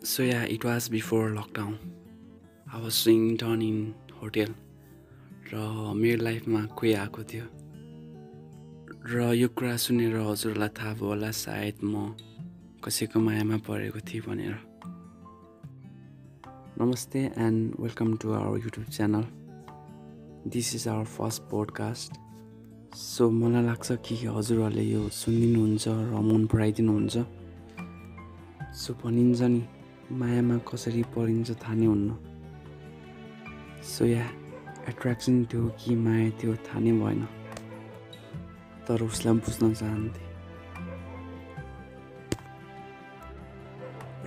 Yeah, it was before lockdown. I was doing intern in hotel र मेरो लाइफमा कोही आएको थियो। र यो कुरा सुनेर हजुरलाई थाहा भयो होला सायद म कसैको मायामा परेको थिएँ भनेर। नमस्ते and welcome to our YouTube channel this is our first podcast so मलाई लाग्छ कि हजुरहरूले यो सुनिदिनुहुन्छ र मन पराइदिनुहुन्छ। सो भनिन्छ नि मायामा कसरी परिन्छ थाहा नै हुन्न। सो या एट्र्याक्सन थियो कि माया थियो थाहा नै भएन। तर उसलाई बुझ्न चाहन्थे।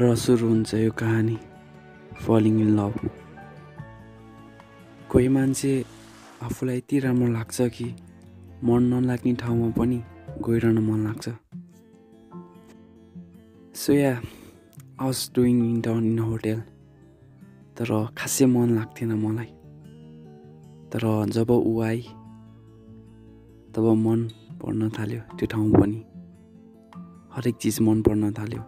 र सुरु हुन्छ यो कहानी फलिङ इन लभ कोही मान्छे आफूलाई यति राम्रो लाग्छ कि मन नलाग्ने ठाउँमा पनि गइरहन मन लाग्छ। So yeah I was doing intern in hotel तर खासै मन लाग्थेन मलाई तर जब ऊ आई तब मन पर्न थाल्यो त्यो ठाउँ पनि हरेक चिज मन पर्न थाल्यो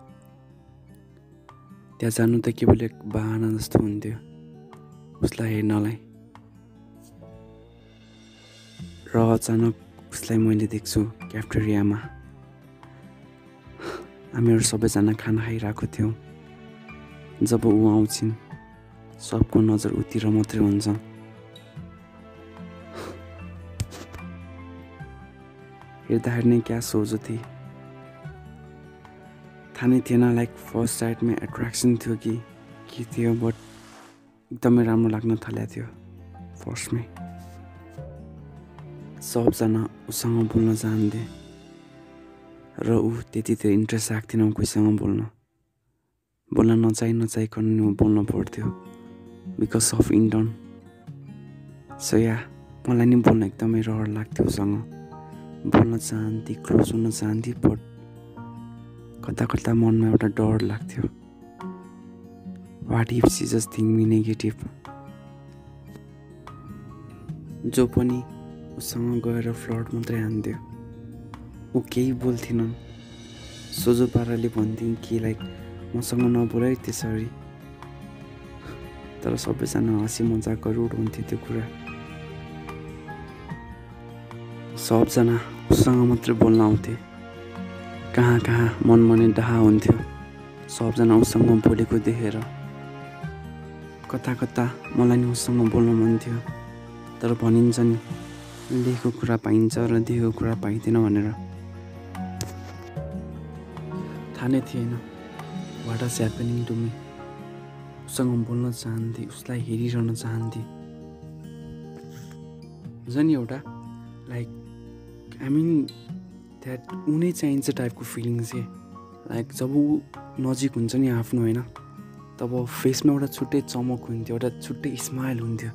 त्यहाँ जानु त केवल एक बाहना जस्तो हुन्थ्यो उसलाई हेर्नलाई र अचानक उसलाई मैले देख्छु क्याफ्टेरियामा हामीहरू सबैजना खाना खाइरहेको थियौँ जब ऊ आउँछिन् सबको नजर उतिर मात्रै हुन्छ। हेर्दाखेरि नै क्या सोझो थिएँ। थाहा नै थिएन लाइक फर्स्ट साइडमा एट्र्याक्सन थियो कि के थियो बट एकदमै राम्रो लाग्न थालेको थियो फर्स्टमै सबजना उसँग बोल्न चाहन्थे र ऊ त्यति त्यो इन्ट्रेस्ट राख्थेन कोहीसँग बोल्न। बोल्न नचाहि नचाहिकन बोल्न पर्थ्यो। Because of intern so yeah मलाई नि बोल्न एकदमै रहर लाग्थ्यो उसँग। बोल्न चाहन्थे क्लोज हुन चाहन्थे बट कता कता मनमा एउटा डर लाग्थ्यो। What if she just thing me negative जो पनि उसँग गएर फ्लड मात्रै हान्थ्यो। ऊ केही बोल्थिनन्। सोझो पाराले भन्थिन् कि लाइक मसँग नबोल है त्यसरी तर सबैजना हाँसी मजाक गरेर उठाउँथ्यो त्यो कुरा। सबजना उसँग मात्रै बोल्न आउँथे। कहाँ कहाँ मनमने डहा हुन्थ्यो। सबजना उसँग बोलेको देखेर। कता कता मलाई नि उसँग बोल्न मन थियो। तर भनिन्छ नि लेखेको कुरा पाइन्छ र देखेको कुरा पाइँदैन भनेर। थाहा नै थिएन। वाट आज ह्यापनिङ टु मी। उसँग बोल्न चाहन्थे उसलाई हेरिरहन चाहन्थे। हुन्छ नि एउटा लाइक आई मिन द्याट उनै चाहिन्छ टाइपको फिलिङ चाहिँ लाइक जब ऊ नजिक हुन्छ नि आफ्नो होइन? तब फेसमा एउटा छुट्टै चमक हुन्थ्यो एउटा छुट्टै स्माइल हुन्थ्यो।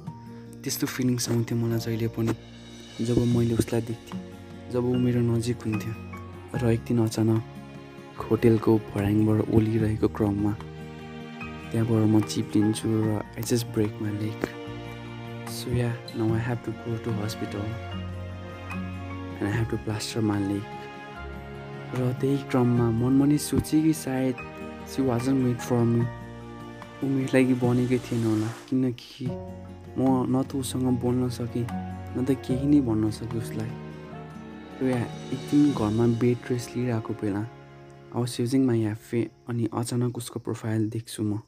त्यस्तो फिलिङ्स आउँथ्यो मलाई जहिले पनि जब मैले उसलाई देख्थेँ जब ऊ मेरो नजिक हुन्थ्यो र एक दिन अचानक होटेलको भर्याङबाट ओलिरहेको क्रममा त्यहाँबाट म चिप्लिन्छु र I just break my leg so yeah now I have to go to hospital and I have to plaster my leg र त्यही क्रममा मनमा नि सोचेँ कि सायद she wasn't made for me ऊ मेरो लागि बनेकै थिएन होला किनकि म न त उसँग बोल्न सकेँ न त केही नै भन्न सकेँ उसलाई। र एक दिन घरमा बेड रेस्ट लिइरहेको बेला वाज युजिङ माई ह्याफे अनि अचानक उसको प्रोफाइल देख्छु म।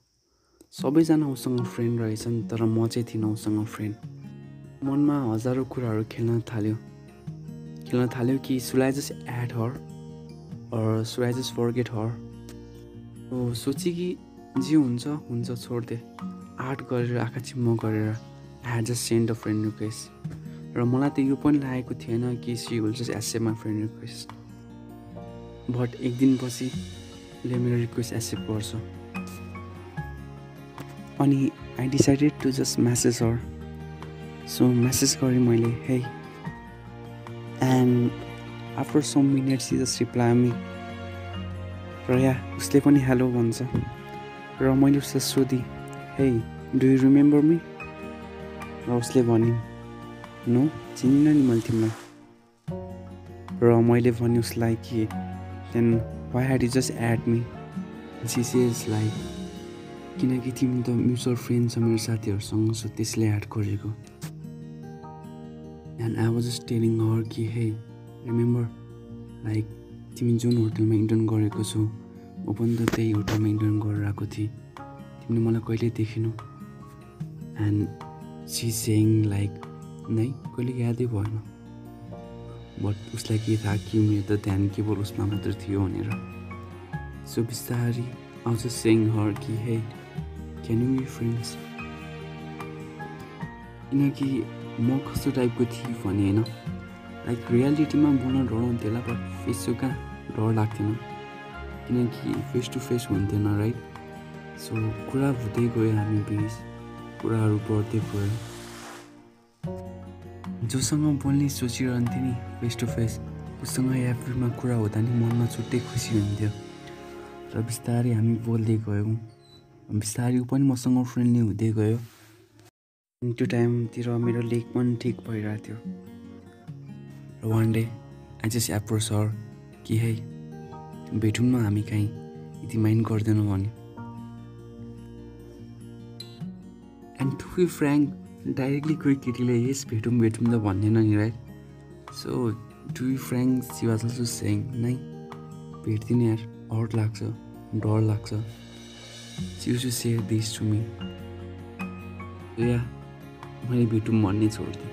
सबैजना उसँग फ्रेन्ड रहेछन् तर म चाहिँ थिइनँ उसँग फ्रेन्ड मनमा हजारौँ कुराहरू खेल्न थाल्यो। खेल्न थाल्यो कि सुलाई जस्ट एड हर सुलाई जस्ट फर्गेट हर सोचेँ कि जे हुन्छ हुन्छ छोडिदिए आर्ट गरेर आँखा चिम्म गरेर। Had just send a friend request र मलाई त यो पनि लागेको थिएन कि she will just accept my friend request but एक दिनपछि ले मेरो रिक्वेस्ट एक्सेप्ट गर्छ अनि I decided to just message her so message गरेँ मैले है and after some minutes just reply me र या उसले पनि हेलो भन्छ। र मैले उसलाई सोधेँ है डु यु रिमेम्बर मी र उसले भने नो चिनिनँ नि मैले तिमीलाई। र मैले भने उसलाई कि then why had you just add me she is like किनकि तिमी त म्युचुअल फ्रेन्ड छ मेरो साथीहरूसँग सो त्यसले एड गरेको. And I was just telling her कि हे रिमेम्बर लाइक तिमी जुन होटलमा इन्टर्न गरेको छौ म पनि त त्यही होटलमा इन्टर्न गरेर आएको थिएँ। तिमीले मलाई कहिले देखिनौ? एन्ड सी सेङ लाइक नै कहिले यादै भएन। बट उसलाई के थाहा कि मेरो त ध्यान केवल उसमा मात्र थियो भनेर। सो बिस्तारी आउँछ सेङ हर कि हे क्यान यु फ्रेन्ड्स किनकि म कस्तो टाइपको थिएँ भने होइन? लाइक रियालिटीमा बोल्न डराउँथ्यो होला बट फेस कहाँ डर लाग्थेन। किनकि फेस टु फेस हुन्थेन राइट सो कुरा हुँदै गयो हामी बिच कुराहरू बढ्दै गयो। जोसँग बोल्ने सोचिरहन्थेँ नि फेस टु फेस उसँग एफबीमा कुरा हुँदा नि मनमा छुट्टै खुसी हुन्थ्यो। र बिस्तारै हामी बोल्दै गयौँ। बिस्तारै ऊ पनि मसँग फ्रेन्डली हुँदै गयो। त्यो टाइमतिर मेरो लेग पनि ठिक भइरहेको थियो र one day I just approach sir कि है भेटौँ न हामी कहीँ? यति माइन्ड गर्दैनौँ भने एन्ड टु फ्रेङ्क डाइरेक्टली कोही केटीले यस भेटौँ भेटौँ त भन्दैन नि right so to frank she was also saying नै भेट्दिनँ यार हट लाग्छ डर लाग्छ। She to say this to me yeah मैले भेटौँ भन्ने छोडिदिएँ।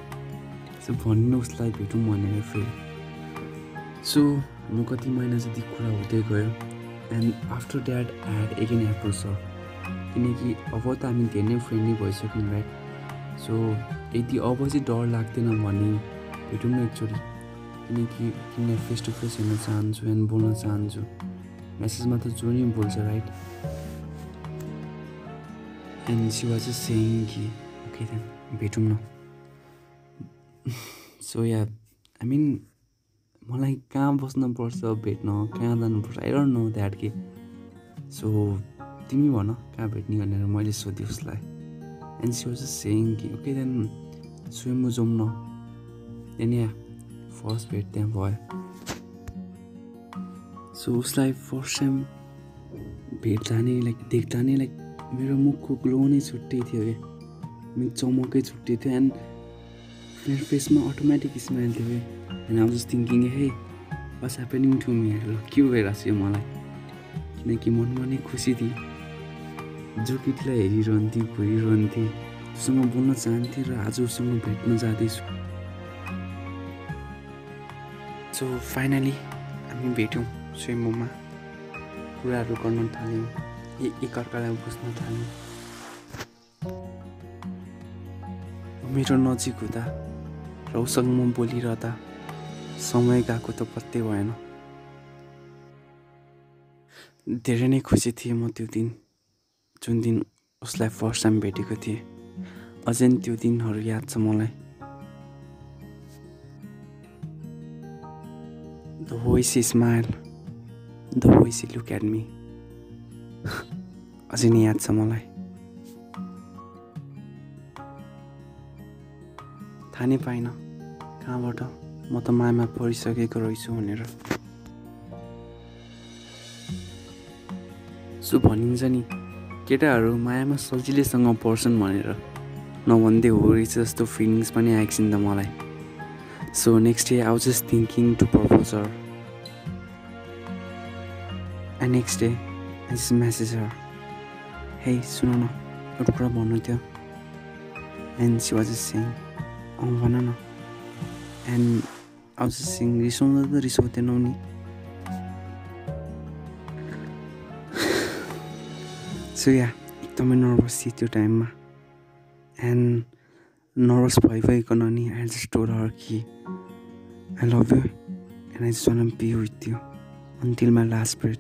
सो भन्नु उसलाई भेटौँ भनेर फेरि। सो म कति महिना जति कुरा हुँदै गयो and after that add again approach छ किनकि अब त हामी धेरै फ्रेन्डली भइसक्यौँ राइट सो यदि अब चाहिँ डर लाग्दैन भने भेटौँ न एकचोटि। किनकि तिमीलाई फेस टु फेस हेर्न चाहन्छु एन्ड बोल्न चाहन्छु। मेसेजमा त जो नि बोल्छ right and she was saying कि ओके देन भेटौँ न। सो या आई मिन मलाई कहाँ बस्नुपर्छ भेट्न कहाँ जानुपर्छ? आई डोन्ट नो द्याट के। सो तिमी भन कहाँ भेट्ने भनेर मैले सोधेँ उसलाई। And she was just saying कि ओके देन स्वयम्बु जाउँ न देन या फर्स्ट भेट त्यहाँ भयो सो उसलाई फर्स्ट टाइम भेट्दा नै लाइक देख्दा नै लाइक मेरो मुखको ग्लो नै छुट्टै थियो क्या मेरो चमकै छुट्टै थियो एन्ड मेरो फेसमा अटोमेटिक स्माइल थियो क्या and I was thinking hey what's happening to me ल के भइरहेको छ यो मलाई किनकि मनमा नै खुसी थिएँ जो केटीलाई हेरिरहन्थेँ घुरिरहन्थेँ उसँग बोल्न चाहन्थेँ र आज उसँग भेट्न जाँदैछु। सो फाइनली हामी भेट्यौँ स्विम्बुमा। कुराहरू गर्न थाल्यौँ। एकअर्कालाई बुझ्न थाल्यौँ। मेरो नजिक हुँदा र उसँग म बोलिरहँदा समय गएको त पत्तै भएन। धेरै नै खुसी थिएँ म त्यो दिन। जुन दिन उसलाई फर्स्ट टाइम भेटेको थिएँ अझै त्यो दिनहरू याद छ मलाई। The voice smile the voice look at me अझै नै याद छ मलाई। थाहा नै पाइनँ। कहाँबाट? म त मायामा परिसकेको रहेछु भनेर। सो भनिन्छ नि। केटाहरू मायामा सजिलैसँग पर्छन् भनेर। नभन्दै हो रहेछ जस्तो फिलिङ्स पनि आएको नि त मलाई। So next day was just thinking to propose her and next day I just message her hey सुन न एउटा कुरा भन्नु थियो एन्ड सी वाज सिङ अँ भन न। एन्ड वाज जस्ट सिङ रिसाउँदा त रिसाउँथेनौ नि। सो या एकदमै नर्भस थिएँ त्यो टाइममा। एन्ड नर्भस भइ भइकन नि आई जस्ट टोल हर कि I love you and I just want be with you until my last breath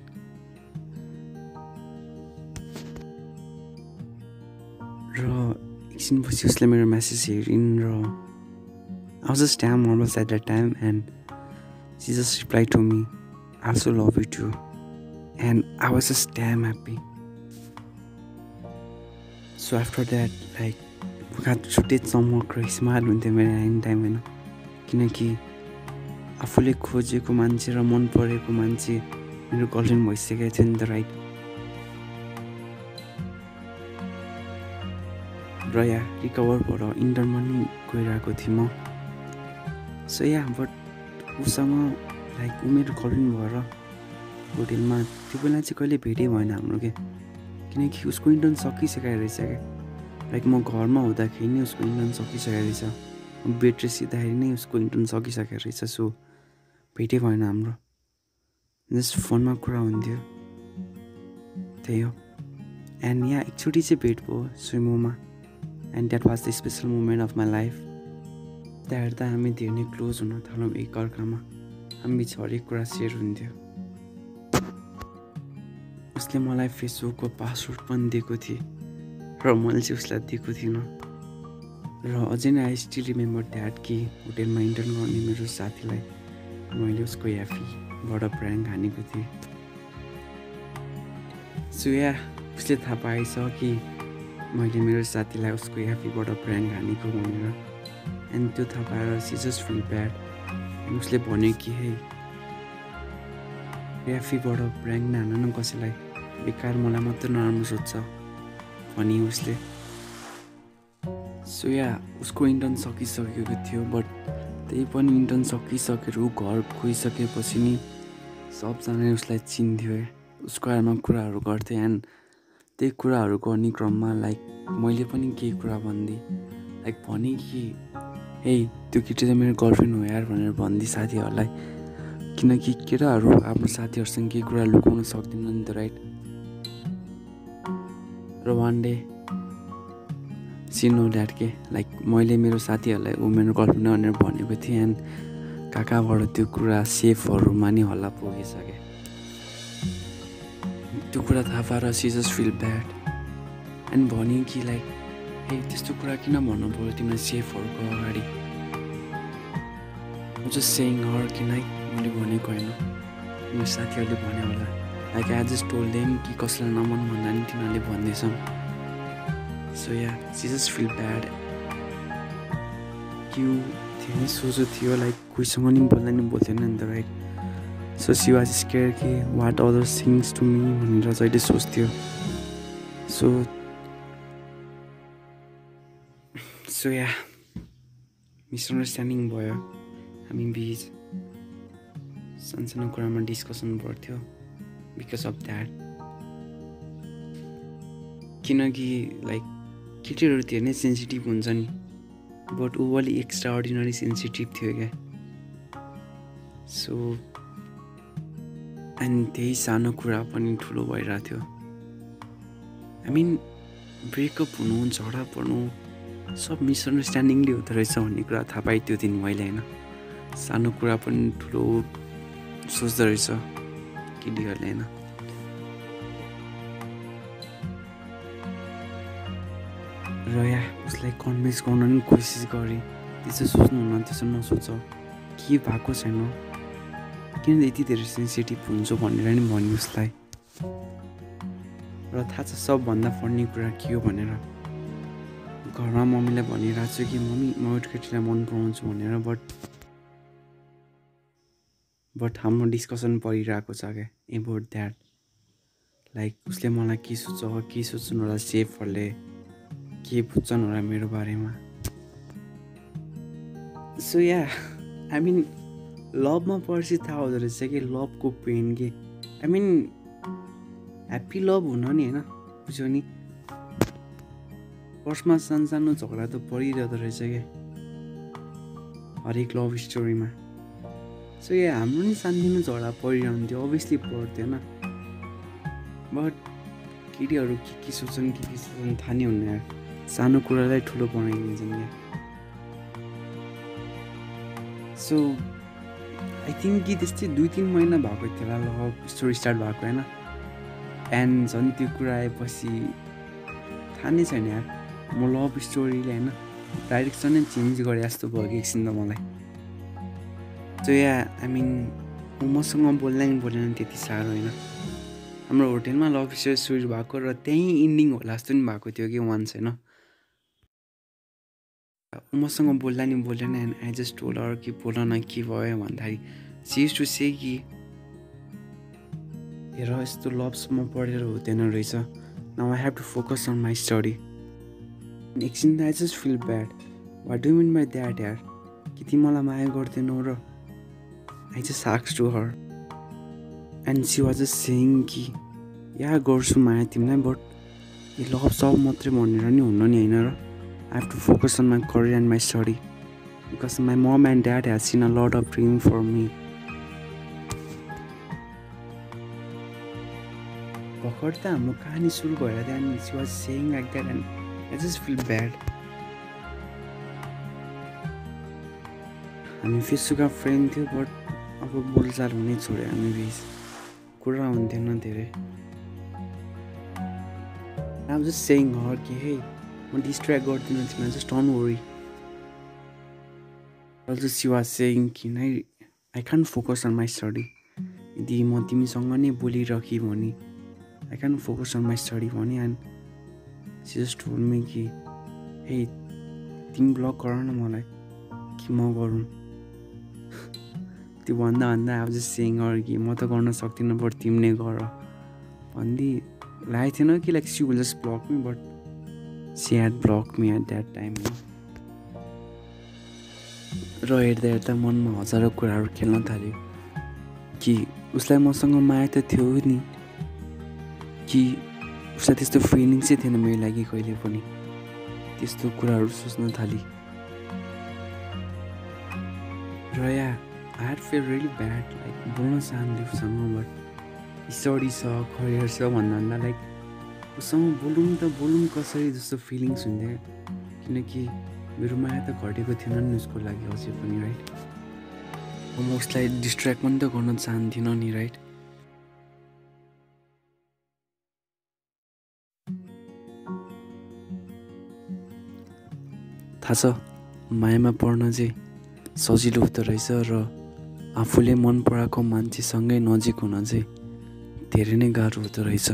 र एकछिनपछि उसले मेरो म्यासेज हेरिन् र I was just damn nervous at that time and she just reply to me I also love you too and I was just damn happy so after that like मुख छुट्टै चमक र स्माइल हुन्थ्यो मेरो any time होइन किनकि आफूले खोजेको मान्छे र मन परेको मान्छे मेरो गर्लफ्रेन्ड भइसकेको थियो नि त राइट र या रिकभर भएर इन्टरमा नि गइरहेको थिएँ म सो या बट उसँग लाइक उमेर गर्लफ्रेन्ड भएर होटेलमा त्यो बेला चाहिँ कहिले भेटै भएन हाम्रो के किनकि उसको इन्टर्न सकिसकेको रहेछ क्या? लाइक म घरमा हुँदाखेरि नै उसको इन्टर्न सकिसकेको रहेछ। बेड सिक्दाखेरि नै उसको इन्टर्न सकिसकेको रहेछ सो भेटै भएन हाम्रो। जस्ट फोनमा कुरा हुन्थ्यो। त्यही हो। एन्ड यहाँ एकचोटि चाहिँ भेट भयो स्विमोमा and that was the special moment of my life त्यहाँ हेर्दा हामी धेरै नै क्लोज हुन थाल्यौँ एकअर्कामा हामी बिच हरेक कुरा सेयर हुन्थ्यो। उसले मलाई फेसबुकको पासवर्ड पनि दिएको थिएँ र मैले चाहिँ उसलाई दिएको थिइनँ। र अझै नै आई स्टिल रिमेम्बर द्याट कि होटेलमा इन्टर्न गर्ने मेरो साथीलाई मैले उसको याफीबाट प्र्याङ्क हानेको थिएँ। सो या उसले थाहा पाएछ कि मैले मेरो साथीलाई उसको याफीबाट प्र्याङ्क हानेको भनेर। एन्ड त्यो थाहा पाएर सी जस्ट ब्याड उसले भन्यो कि हे याफीबाट प्र्याङ्क नहान न कसैलाई। बेकार मलाई मात्रै नराम्रो सोध्छ भनी उसले सो या उसको इन्टर्न सकिसकेको थियो बट त्यही पनि इन्टर्न सकिसकेर ऊ घर गइसकेपछि नि सबजनाले उसलाई चिन्थ्यो उसको बारेमा कुराहरू गर्थेँ एन्ड त्यही कुराहरू गर्ने क्रममा लाइक मैले पनि केही कुरा भनिदिएँ। लाइक भने कि ए त्यो केटी चाहिँ मेरो गर्लफ्रेन्ड हो यार भनेर भनिदिएँ साथीहरूलाई। किनकि केटाहरू आफ्नो साथीहरूसँग केही कुरा लुकाउन सक्दैन नि त राइट र वान डे सिनो ड्याड के लाइक मैले मेरो साथीहरूलाई मेरो गर्लफ्रेन्ड भनेर भनेको थिएँ एन्ड काकाबाट त्यो कुरा सेफहरूमा नि हल्ला पुगिसके। त्यो कुरा थाहा पाएर सिजस फिल ब्याड एन्ड भन्यो कि लाइक ए त्यस्तो कुरा किन भन्नु पऱ्यो तिमीलाई सेफहरूको अगाडि? जस्ट सेङ हर कि लाइक मैले भनेको होइन। मेरो साथीहरूले भन्यो होला। Like I just told them कि कसैलाई नमन भन्दा नि तिनीहरूले भन्दैछन् so yeah she just feel bad कि थियो नै सोचो थियो लाइक कोहीसँग नि बोल्दा नि बोल्थेन नि त right so she was scared कि what other things to me भनेर जहिले सोच्थ्यो। सो सो या मिसअन्डरस्ट्यान्डिङ भयो। हामी बिच सानसानो कुरामा डिस्कसन बढ्थ्यो बिकज अफ द्याट किनकि लाइक केटीहरू धेरै नै सेन्सिटिभ हुन्छ नि बट ऊ अलिक एक्स्ट्रा अर्डिनरी सेन्सिटिभ थियो क्या। सो एन्ड त्यही सानो कुरा पनि ठुलो भइरहेको थियो आई मिन ब्रेकअप हुनु झगडा पर्नु सब मिसअन्डरस्ट्यान्डिङले हुँदो रहेछ भन्ने कुरा थाहा पाएँ त्यो दिन मैले होइन। सानो कुरा पनि ठुलो सोच्दो रहेछ। केटीहरूले होइन र या उसलाई कन्भिन्स गर्न पनि कोसिस गरेँ त्यसो सोच्नु हुन त्यसो नसोच के भएको छैन किन यति धेरै सेन्सिटिभ हुन्छ भनेर नि भन्यो उसलाई र थाहा छ सबभन्दा फर्नी कुरा के हो भनेर घरमा मम्मीलाई भनिरहेको छु कि मम्मी म एउटा केटीलाई मन पराउँछु भनेर बट बट हाम्रो डिस्कसन परिरहेको छ क्या एबाउट द्याट लाइक उसले मलाई के सोच्छ के सोच्नु होला सेफहरूले के बुझ्छन् होला मेरो बारेमा? सो या आई मिन लभमा परेपछि थाहा हुँदो रहेछ कि लभको पेन के। आई मिन ह्याप्पी लभ हुन नि होइन? बुझ्यो नि? फर्स्टमा सानो झगडा त परिरहँदो रहेछ क्या। हरेक लभ स्टोरीमा सो या हाम्रो नि सानसानो झगडा परिरहन्थ्यो अभियसली पर्थ्यो होइन बट केटीहरू के के सोच्छन् के के सोच्छन् थाहा नै हुन्न सानो कुरालाई ठुलो बनाइदिन्छन् क्या। सो आई थिङ्क कि त्यस्तै दुई तिन महिना भएको थियो होला लभ स्टोरी स्टार्ट भएको होइन। एन्ड झन् त्यो कुरा आएपछि थाहा नै छैन यार। म लभ स्टोरीले होइन डाइरेक्सनै चेन्ज गरेँ जस्तो भयो कि एकछिन त मलाई। सो या आई मिन मसँग बोल्दा नि बोलेन त्यति साह्रो होइन हाम्रो होटेलमा लभ स्टोरी सुरु भएको र त्यहीँ इन्डिङ होला जस्तो नि भएको थियो कि वान्स होइन मसँग बोल्दा नि बोलेन एन्ड आई जस्ट टोल अरू कि न के भयो भन्दाखेरि सिज टु से कि हेर यस्तो लभसम्म पढेर हुँदैन रहेछ now I have to focus on my study एकछिन I just feel bad what do mean by that यार? कि तिमीलाई माया गर्दैनौ र I just आक्स to her and she was just saying कि या गर्छु माया तिमीलाई बट यो लभ सब मात्रै भनेर नि हुन्न नि होइन र I have to focus on my career and my study because my mom and dad has seen a lot of dream for me भर्खर त हाम्रो कहानी सुरु भएर त्यहाँदेखि she was saying like that and I just feel bad हामी फेसबुकमा friend थियो बट अब बोलचाल हुनै छोड्यो हामी बिच। कुरा हुन्थेन धेरै। आई जस्ट सेङ हर कि हे? म डिस्ट्र्याक्ट गरिदिनु थिएन just don't worry also she was saying कि नै? I can focus on my study यदि म तिमीसँग नै बोलिरहे भने I can focus on my study भने एन्ड जस्ट मी कि हे तिमी ब्लक गर न मलाई। कि म गरौँ? त्यो भन्दा भन्दा अब जस्ट सेङ अरू कि म त गर्न सक्दिनँ बट तिमी नै गर। भनिदिई लागेको थिएन कि like she will just block me but she had block me at that time र हेर्दा हेर्दा मनमा हजारौँ कुराहरू खेल्न थाल्यो कि उसलाई मसँग माया त थियो नि कि उसलाई त्यस्तो फिलिङ चाहिँ थिएन मेरो लागि कहिले पनि। त्यस्तो कुराहरू सोच्न थालेँ। र yeah had feel really bad like बोल्न चाहन्थेँ उसँग बट स्टडी छ करियर छ भन्दा लाइक उसँग बोलौँ त बोलौँ कसरी जस्तो फिलिङ्स हुन्थ्यो। किनकि मेरो माया त घटेको थिएन नि उसको लागि अझै पनि राइट म उसलाई डिस्ट्र्याक्ट पनि त गर्न चाहन्थिनँ नि राइट थाहा छ मायामा पर्न चाहिँ सजिलो हुँदो रहेछ र आफूले मन पराएको मान्छेसँगै नजिक हुन चाहिँ धेरै नै गाह्रो हुँदो रहेछ।